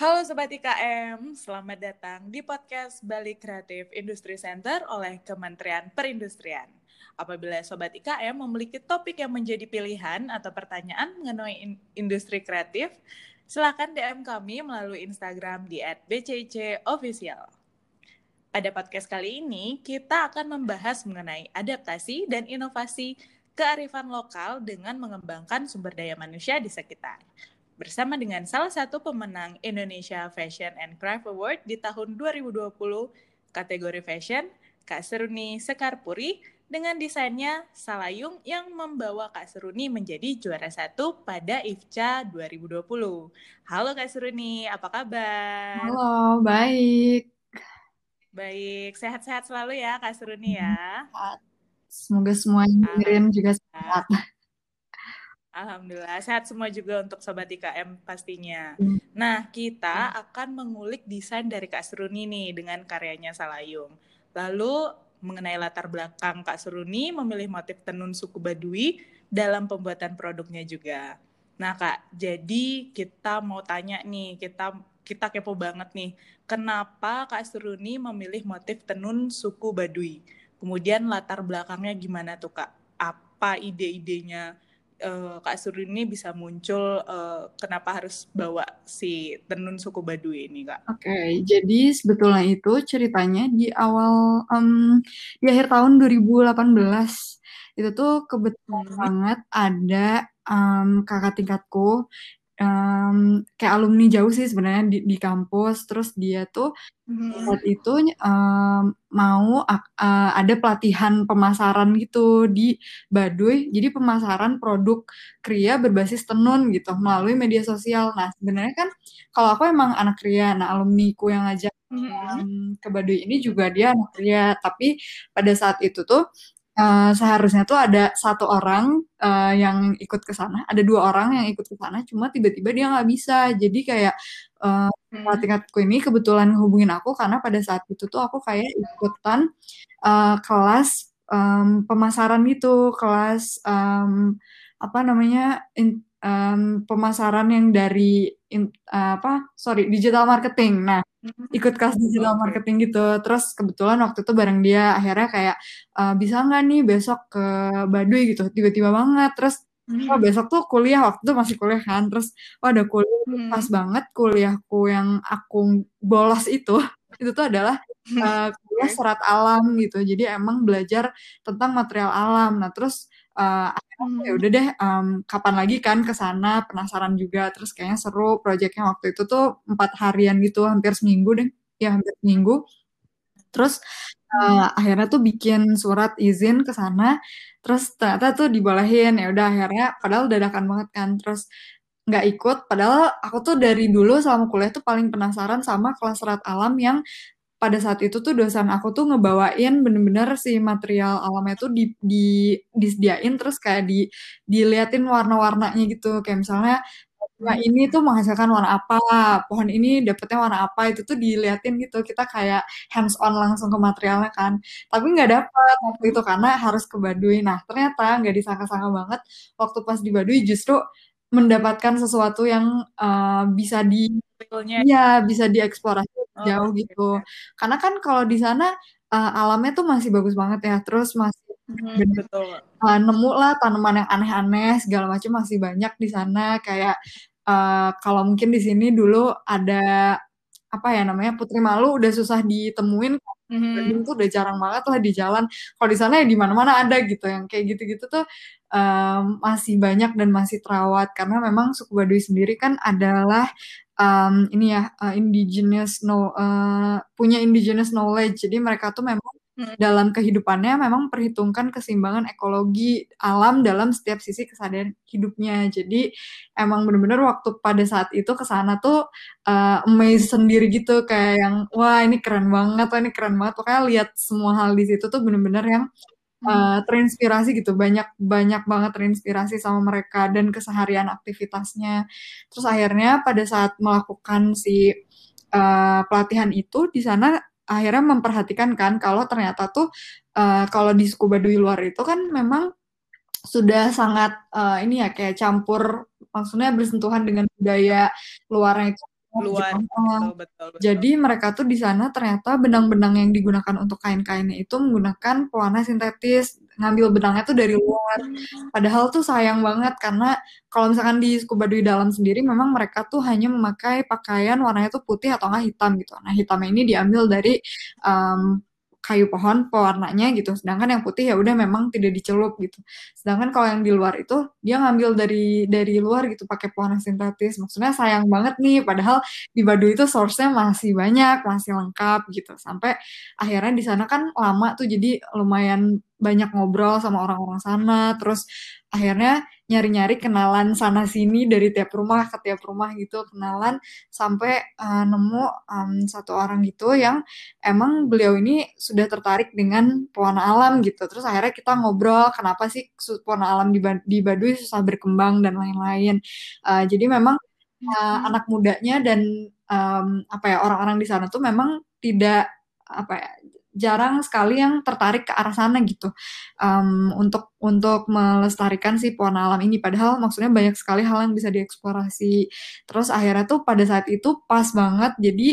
Halo Sobat IKM, selamat datang di podcast Bali Kreatif Industri Center oleh Kementerian Perindustrian. Apabila Sobat IKM memiliki topik yang menjadi pilihan atau pertanyaan mengenai in industri kreatif, silakan DM kami melalui Instagram di @bcicofficial. Pada podcast kali ini, kita akan membahas mengenai adaptasi dan inovasi kearifan lokal dengan mengembangkan sumber daya manusia di sekitar bersama dengan salah satu pemenang Indonesia Fashion and Craft Award di tahun 2020 kategori fashion, Kak Seruni Sekarpuri dengan desainnya Salayung yang membawa Kak Seruni menjadi juara satu pada IFCA 2020. Halo Kak Seruni, apa kabar? Halo, baik. Baik, sehat-sehat selalu ya Kak Seruni ya. Semoga semua yang dengerin juga sehat. Alhamdulillah, sehat semua juga untuk Sobat IKM pastinya. Hmm. Nah, kita akan mengulik desain dari Kak Seruni nih dengan karyanya Salayung. Lalu, mengenai latar belakang Kak Seruni memilih motif tenun suku Baduy dalam pembuatan produknya juga. Nah, Kak, jadi kita mau tanya nih, kita kita kepo banget nih, kenapa Kak Seruni memilih motif tenun suku Baduy? Kemudian latar belakangnya gimana tuh, Kak? Apa ide-idenya? Uh, Kak Suri ini bisa muncul uh, kenapa harus bawa si tenun suku Baduy ini Kak? Oke, okay, jadi sebetulnya itu ceritanya di awal um, di akhir tahun 2018 itu tuh kebetulan hmm. banget ada um, kakak tingkatku um, kayak alumni jauh sih sebenarnya di, di kampus. Terus dia tuh hmm. saat itu um, mau uh, ada pelatihan pemasaran gitu di Baduy. Jadi pemasaran produk kria berbasis tenun gitu melalui media sosial. Nah sebenarnya kan kalau aku emang anak kria nah alumniku yang ngajak um, ke Baduy ini juga dia anak kria. Tapi pada saat itu tuh Uh, seharusnya tuh ada satu orang uh, yang ikut ke sana, ada dua orang yang ikut ke sana, cuma tiba-tiba dia nggak bisa. Jadi kayak uh, hmm. tingkatku ini kebetulan hubungin aku karena pada saat itu tuh aku kayak ikutan uh, kelas um, pemasaran gitu, kelas um, apa namanya in, um, pemasaran yang dari in, uh, apa sorry digital marketing. Nah. Ikut kelas digital marketing gitu. Terus kebetulan waktu itu bareng dia akhirnya kayak uh, bisa nggak nih besok ke Baduy? gitu. Tiba-tiba banget. Terus oh besok tuh kuliah. Waktu itu masih kuliah kan. Terus oh ada kuliah hmm. pas banget kuliahku yang aku bolos itu itu tuh adalah uh, kuliah serat alam gitu. Jadi emang belajar tentang material alam. Nah terus uh, ya udah deh um, kapan lagi kan ke sana penasaran juga. Terus kayaknya seru proyeknya waktu itu tuh empat harian gitu hampir seminggu deh. Ya hampir seminggu. Terus uh, akhirnya tuh bikin surat izin ke sana. Terus ternyata tuh dibolehin. Ya udah akhirnya padahal dadakan banget kan. Terus nggak ikut. Padahal aku tuh dari dulu selama kuliah tuh paling penasaran sama kelas serat alam yang pada saat itu tuh dosen aku tuh ngebawain bener-bener si material alamnya tuh di, di disediain terus kayak di diliatin warna-warnanya gitu. Kayak misalnya nah ini tuh menghasilkan warna apa pohon ini dapetnya warna apa itu tuh diliatin gitu. Kita kayak hands on langsung ke materialnya kan. Tapi nggak dapet waktu itu karena harus ke Baduy. Nah ternyata nggak disangka-sangka banget waktu pas di Baduy justru mendapatkan sesuatu yang uh, bisa di ya bisa dieksplorasi oh, jauh gitu. karena kan kalau di sana uh, alamnya tuh masih bagus banget ya. Terus masih hmm, betul. Uh, nemu lah tanaman yang aneh-aneh segala macam masih banyak di sana. Kayak uh, kalau mungkin di sini dulu ada apa ya namanya putri malu udah susah ditemuin. Mm-hmm. tuh udah jarang banget lah di jalan. Kalau di sana ya di mana-mana ada gitu. Yang kayak gitu-gitu tuh um, masih banyak dan masih terawat. Karena memang suku Baduy sendiri kan adalah um, ini ya uh, indigenous no uh, punya indigenous knowledge. Jadi mereka tuh memang hmm. dalam kehidupannya memang perhitungkan keseimbangan ekologi alam dalam setiap sisi kesadaran hidupnya. Jadi emang bener-bener waktu pada saat itu ke sana tuh uh, amazed sendiri gitu. Kayak yang wah ini keren banget wah ini keren banget. Pokoknya lihat semua hal di situ tuh bener-bener yang uh, terinspirasi gitu. Banyak banyak banget terinspirasi sama mereka dan keseharian aktivitasnya. Terus akhirnya pada saat melakukan si uh, pelatihan itu di sana akhirnya memperhatikan kan kalau ternyata tuh uh, kalau di scuba di luar itu kan memang sudah sangat uh, ini ya kayak campur maksudnya bersentuhan dengan budaya luarnya itu luar betul, betul, betul. Jadi mereka tuh di sana ternyata benang-benang yang digunakan untuk kain-kainnya itu menggunakan pewarna sintetis, ngambil benangnya tuh dari luar. Padahal tuh sayang banget karena kalau misalkan di scuba di dalam sendiri memang mereka tuh hanya memakai pakaian warnanya tuh putih atau enggak hitam gitu. Nah, hitamnya ini diambil dari um, kayu pohon pewarnanya gitu. Sedangkan yang putih ya udah memang tidak dicelup gitu. Sedangkan kalau yang di luar itu dia ngambil dari dari luar gitu pakai pewarna sintetis. Maksudnya sayang banget nih padahal di Baduy itu source-nya masih banyak, masih lengkap gitu. Sampai akhirnya di sana kan lama tuh jadi lumayan banyak ngobrol sama orang-orang sana. Terus akhirnya nyari-nyari kenalan sana sini dari tiap rumah ke tiap rumah gitu kenalan sampai uh, nemu um, satu orang gitu yang emang beliau ini sudah tertarik dengan pewarna alam gitu. Terus akhirnya kita ngobrol kenapa sih pewarna alam di, di Baduy susah berkembang dan lain-lain. Uh, jadi memang uh, anak mudanya dan um, apa ya orang-orang di sana tuh memang tidak apa ya jarang sekali yang tertarik ke arah sana gitu. Um, untuk untuk melestarikan si pewarna alam ini. Padahal maksudnya banyak sekali hal yang bisa dieksplorasi. Terus akhirnya tuh pada saat itu pas banget. Jadi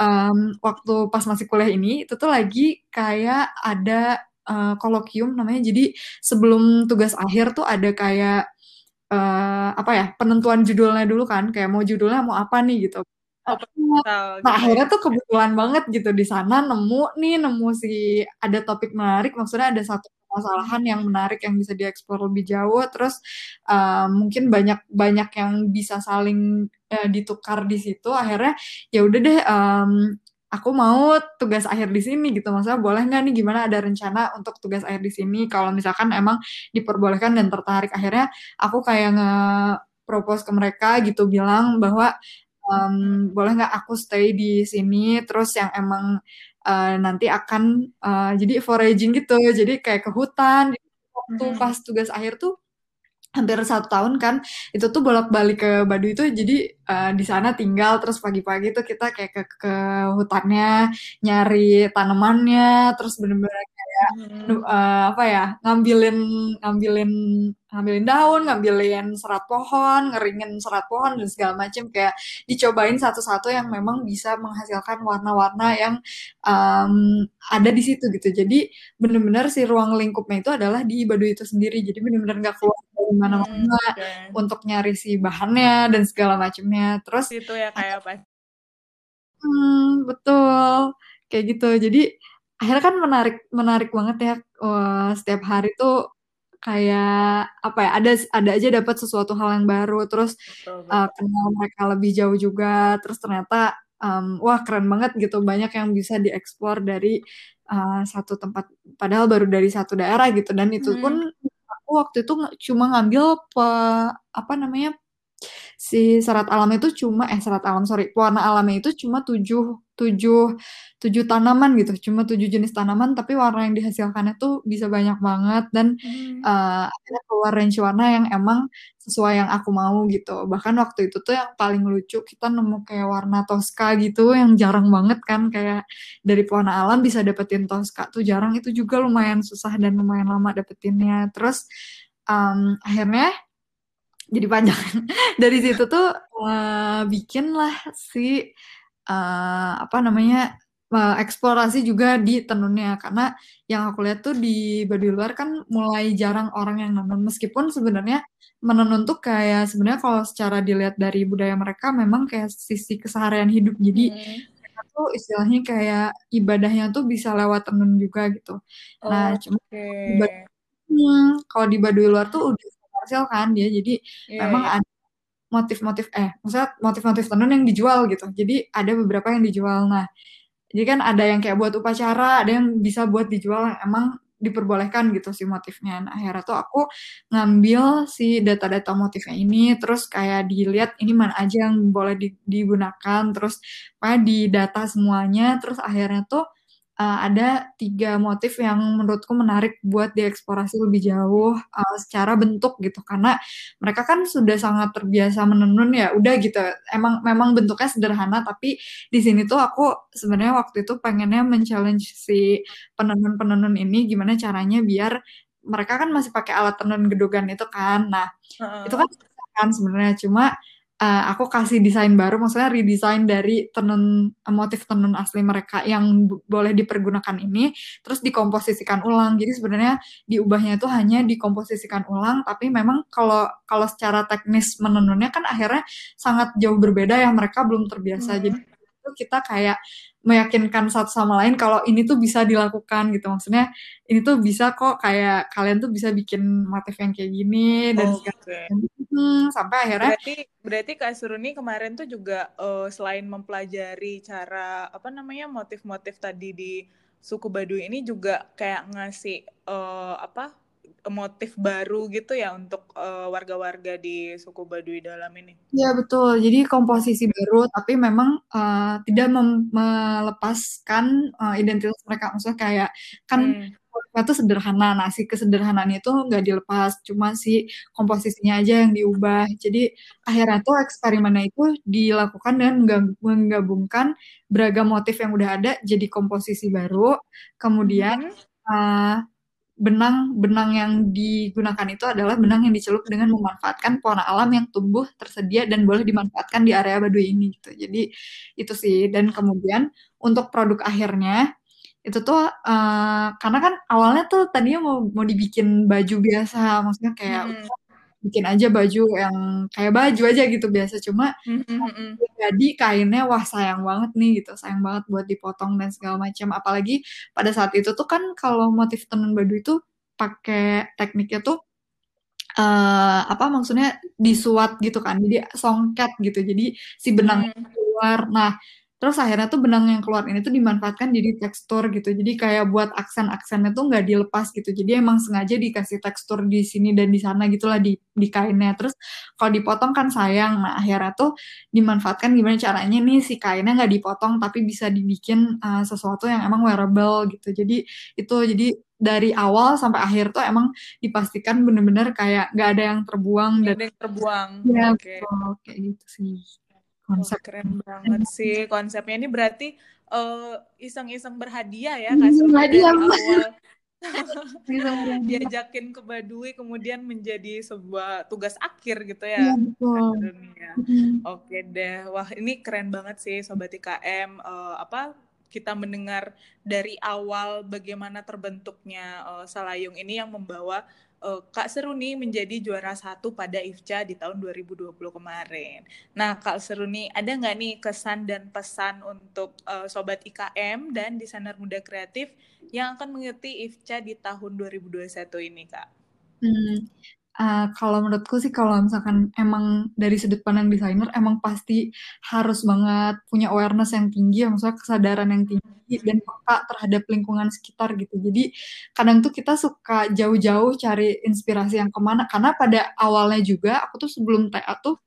um, waktu pas masih kuliah ini itu tuh lagi kayak ada uh, kolokium namanya. Jadi sebelum tugas akhir tuh ada kayak uh, apa ya penentuan judulnya dulu kan. Kayak mau judulnya mau apa nih gitu nah gitu. akhirnya tuh kebetulan banget gitu di sana nemu nih nemu si ada topik menarik maksudnya ada satu permasalahan yang menarik yang bisa dieksplor lebih jauh terus uh, mungkin banyak banyak yang bisa saling uh, ditukar di situ akhirnya ya udah deh um, aku mau tugas akhir di sini gitu maksudnya boleh nggak nih gimana ada rencana untuk tugas akhir di sini kalau misalkan emang diperbolehkan dan tertarik akhirnya aku kayak nge propose ke mereka gitu bilang bahwa um, boleh nggak aku stay di sini? Terus yang emang uh, nanti akan uh, jadi foraging gitu. Jadi kayak ke hutan waktu hmm. pas tugas akhir tuh hampir satu tahun kan itu tuh bolak-balik ke Baduy itu jadi uh, di sana tinggal. Terus pagi-pagi tuh kita kayak ke, ke hutannya nyari tanamannya. Terus bener-bener kayak hmm. uh, apa ya ngambilin ngambilin ngambilin daun ngambilin serat pohon ngeringin serat pohon dan segala macam kayak dicobain satu-satu yang memang bisa menghasilkan warna-warna yang um, ada di situ gitu jadi bener-bener si ruang lingkupnya itu adalah di Baduy itu sendiri jadi bener-bener nggak keluar dari mana-mana hmm, okay. untuk nyari si bahannya dan segala macamnya. Terus itu ya kayak apa? Hmm, betul. Kayak gitu. Jadi akhirnya kan menarik menarik banget ya uh, setiap hari tuh kayak apa ya ada ada aja dapat sesuatu hal yang baru terus betul, betul. Uh, kenal mereka lebih jauh juga terus ternyata um, wah keren banget gitu banyak yang bisa dieksplor dari uh, satu tempat padahal baru dari satu daerah gitu dan itu hmm. pun aku waktu itu cuma ngambil pe, apa namanya si serat alam itu cuma eh serat alam sorry warna alamnya itu cuma tujuh tujuh tujuh tanaman gitu. Cuma tujuh jenis tanaman tapi warna yang dihasilkannya tuh bisa banyak banget. Dan hmm. uh, akhirnya keluar range warna yang emang sesuai yang aku mau gitu. Bahkan waktu itu tuh yang paling lucu kita nemu kayak warna toska gitu yang jarang banget kan. Kayak dari pewarna alam bisa dapetin toska tuh jarang. Itu juga lumayan susah dan lumayan lama dapetinnya. Terus um, akhirnya jadi panjang. Dari situ tuh uh, bikin lah si uh, apa namanya uh, eksplorasi juga di tenunnya karena yang aku lihat tuh di Baduy luar kan mulai jarang orang yang menenun meskipun sebenarnya menenun tuh kayak sebenarnya kalau secara dilihat dari budaya mereka memang kayak sisi keseharian hidup jadi hmm. tuh istilahnya kayak ibadahnya tuh bisa lewat tenun juga gitu nah oh, cuma okay. hmm, kalau di Baduy luar tuh udah komersial kan dia jadi yeah, memang yeah. ada motif-motif eh maksudnya motif-motif tenun yang dijual gitu jadi ada beberapa yang dijual nah jadi kan ada yang kayak buat upacara ada yang bisa buat dijual yang emang diperbolehkan gitu si motifnya. Nah, akhirnya tuh aku ngambil si data-data motifnya ini, terus kayak dilihat ini mana aja yang boleh digunakan, terus kayak di data semuanya, terus akhirnya tuh uh, ada tiga motif yang menurutku menarik buat dieksplorasi lebih jauh uh, secara bentuk gitu. Karena mereka kan sudah sangat terbiasa menenun ya udah gitu. Emang memang bentuknya sederhana tapi di sini tuh aku sebenarnya waktu itu pengennya men-challenge si penenun-penenun ini gimana caranya biar mereka kan masih pakai alat tenun gedogan itu kan. Nah uh -uh. itu kan kan sebenarnya. Cuma uh, aku kasih desain baru, maksudnya redesign dari tenun motif tenun asli mereka yang boleh dipergunakan ini, terus dikomposisikan ulang. Jadi sebenarnya diubahnya itu hanya dikomposisikan ulang, tapi memang kalau kalau secara teknis menenunnya kan akhirnya sangat jauh berbeda ya mereka belum terbiasa. Hmm. Jadi itu kita kayak meyakinkan satu sama lain kalau ini tuh bisa dilakukan gitu maksudnya ini tuh bisa kok kayak kalian tuh bisa bikin motif yang kayak gini dan oh, okay. hmm, sampai akhirnya berarti berarti kak Suruni kemarin tuh juga uh, selain mempelajari cara apa namanya motif-motif tadi di suku Baduy ini juga kayak ngasih uh, apa motif baru gitu ya untuk eh, warga-warga di suku Baduy dalam ini. Iya betul. Jadi komposisi baru, tapi memang uh, tidak melepaskan uh, identitas mereka. Maksudnya kayak kan hmm. itu sederhana, nah si kesederhanaan itu nggak dilepas, cuma si komposisinya aja yang diubah. Jadi akhirnya tuh eksperimennya itu dilakukan dengan menggabungkan beragam motif yang udah ada jadi komposisi baru, kemudian hmm. uh, benang benang yang digunakan itu adalah benang yang dicelup dengan memanfaatkan pewarna alam yang tumbuh tersedia dan boleh dimanfaatkan di area Baduy ini gitu. Jadi itu sih dan kemudian untuk produk akhirnya itu tuh uh, karena kan awalnya tuh tadinya mau mau dibikin baju biasa maksudnya kayak hmm bikin aja baju yang kayak baju aja gitu biasa. Cuma mm-hmm. jadi kainnya wah sayang banget nih gitu. Sayang banget buat dipotong dan segala macam. Apalagi pada saat itu tuh kan kalau motif tenun badu itu pakai tekniknya tuh uh, apa maksudnya disuat gitu kan. Jadi songket gitu. Jadi si benang mm. keluar. Nah Terus akhirnya tuh benang yang keluar ini tuh dimanfaatkan jadi tekstur gitu. Jadi kayak buat aksen-aksennya tuh nggak dilepas gitu. Jadi emang sengaja dikasih tekstur di sini dan di sana gitulah di, di kainnya. Terus kalau dipotong kan sayang. Nah akhirnya tuh dimanfaatkan gimana caranya nih si kainnya nggak dipotong tapi bisa dibikin uh, sesuatu yang emang wearable gitu. Jadi itu jadi dari awal sampai akhir tuh emang dipastikan bener-bener kayak nggak ada yang terbuang dan ada yang terbuang. Ya, okay. kayak gitu sih konsep keren banget sih. Konsepnya ini berarti uh, iseng-iseng berhadiah ya kak hmm, hadiah. awal. Diajakin ke Baduy kemudian menjadi sebuah tugas akhir gitu ya, ya betul. Hmm. Oke deh, wah ini keren banget sih sobat IKM uh, eh, apa kita mendengar dari awal bagaimana terbentuknya uh, Salayung ini yang membawa uh, Kak Seruni menjadi juara satu pada IFCA di tahun 2020 kemarin. Nah, Kak Seruni, ada nggak nih kesan dan pesan untuk uh, Sobat IKM dan desainer muda kreatif yang akan mengikuti IFCA di tahun 2021 ini, Kak? Hmm, uh, kalau menurutku sih kalau misalkan emang dari sudut pandang desainer emang pasti harus banget punya awareness yang tinggi, maksudnya kesadaran yang tinggi dan peka terhadap lingkungan sekitar gitu. Jadi kadang tuh kita suka jauh-jauh cari inspirasi yang ke mana karena pada awalnya juga aku tuh sebelum TA tuh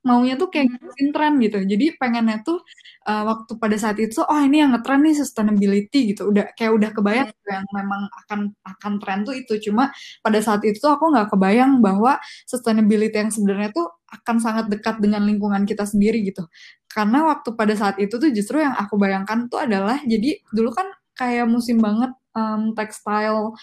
maunya tuh kayak mm-hmm. ngikutin tren gitu. Jadi pengennya tuh uh, waktu pada saat itu oh ini yang ngetren nih sustainability gitu. Udah kayak udah kebayang mm yang memang akan akan tren tuh itu. Cuma pada saat itu tuh aku nggak kebayang bahwa sustainability yang sebenarnya tuh akan sangat dekat dengan lingkungan kita sendiri gitu. Karena waktu pada saat itu tuh justru yang aku bayangkan tuh adalah jadi dulu kan kayak musim banget um, textile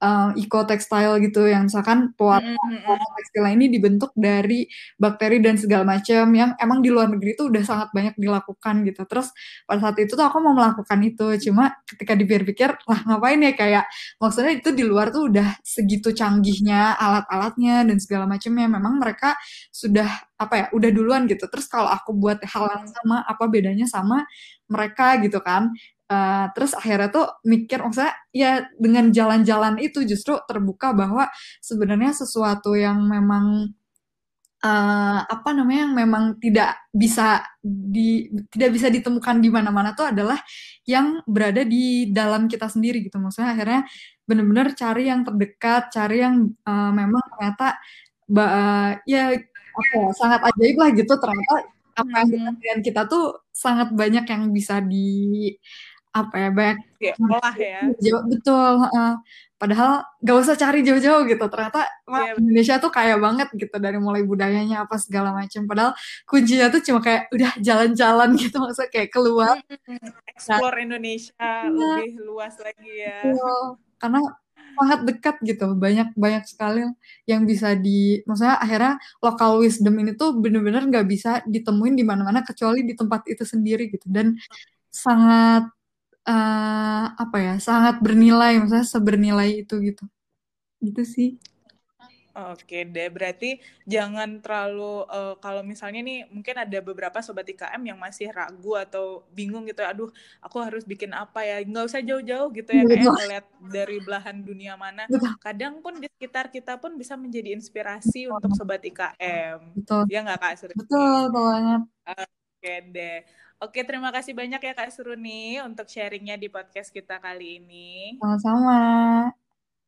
uh, eco textile gitu yang misalkan pewarna mm-hmm. tekstil ini dibentuk dari bakteri dan segala macam yang emang di luar negeri itu udah sangat banyak dilakukan gitu. Terus pada saat itu tuh aku mau melakukan itu, cuma ketika dipikir-pikir lah ngapain ya kayak maksudnya itu di luar tuh udah segitu canggihnya alat-alatnya dan segala macamnya memang mereka sudah apa ya udah duluan gitu. Terus kalau aku buat hal yang sama apa bedanya sama mereka gitu kan Uh, terus akhirnya tuh mikir maksudnya ya dengan jalan-jalan itu justru terbuka bahwa sebenarnya sesuatu yang memang uh, apa namanya yang memang tidak bisa di tidak bisa ditemukan di mana-mana tuh adalah yang berada di dalam kita sendiri gitu. Maksudnya akhirnya benar-benar cari yang terdekat cari yang uh, memang ternyata uh, ya apa ya, sangat ajaib lah gitu. Ternyata apa yang kita, kita tuh sangat banyak yang bisa di apa ya banyak ya, olah ya. jauh, betul uh, padahal gak usah cari jauh-jauh gitu ternyata yeah. Indonesia tuh kaya banget gitu dari mulai budayanya apa segala macam padahal kuncinya tuh cuma kayak udah jalan-jalan gitu maksudnya kayak keluar. Explore Indonesia nah, lebih luas lagi ya. Betul. karena sangat dekat gitu banyak banyak sekali yang bisa di maksudnya akhirnya local wisdom ini tuh bener-bener nggak bisa ditemuin di mana-mana kecuali di tempat itu sendiri gitu. Dan sangat uh, apa ya sangat bernilai maksudnya sebernilai itu gitu gitu sih Oke deh, berarti jangan terlalu uh, kalau misalnya nih mungkin ada beberapa sobat IKM yang masih ragu atau bingung gitu, ya, aduh aku harus bikin apa ya, nggak usah jauh-jauh gitu ya kayak ngeliat dari belahan dunia mana. Kadang pun di sekitar kita pun bisa menjadi inspirasi Betul. untuk sobat IKM. Betul. Ya nggak Kak? Betul banget. Oke deh. Oke, terima kasih banyak ya Kak Suruni untuk sharingnya di podcast kita kali ini. Sama-sama.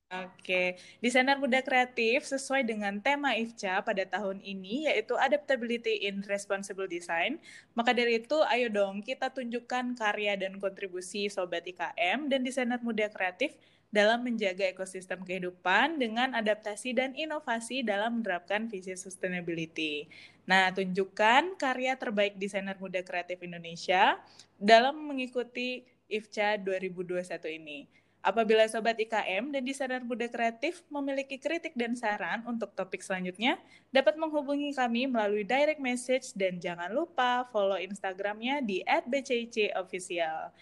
Oke, desainer muda kreatif sesuai dengan tema IFCA pada tahun ini yaitu Adaptability in Responsible Design. Maka dari itu, ayo dong kita tunjukkan karya dan kontribusi Sobat IKM dan desainer muda kreatif dalam menjaga ekosistem kehidupan dengan adaptasi dan inovasi dalam menerapkan visi sustainability. Nah, tunjukkan karya terbaik desainer muda kreatif Indonesia dalam mengikuti IFCA 2021 ini. Apabila Sobat IKM dan desainer muda kreatif memiliki kritik dan saran untuk topik selanjutnya, dapat menghubungi kami melalui direct message dan jangan lupa follow Instagramnya di @bcicofficial.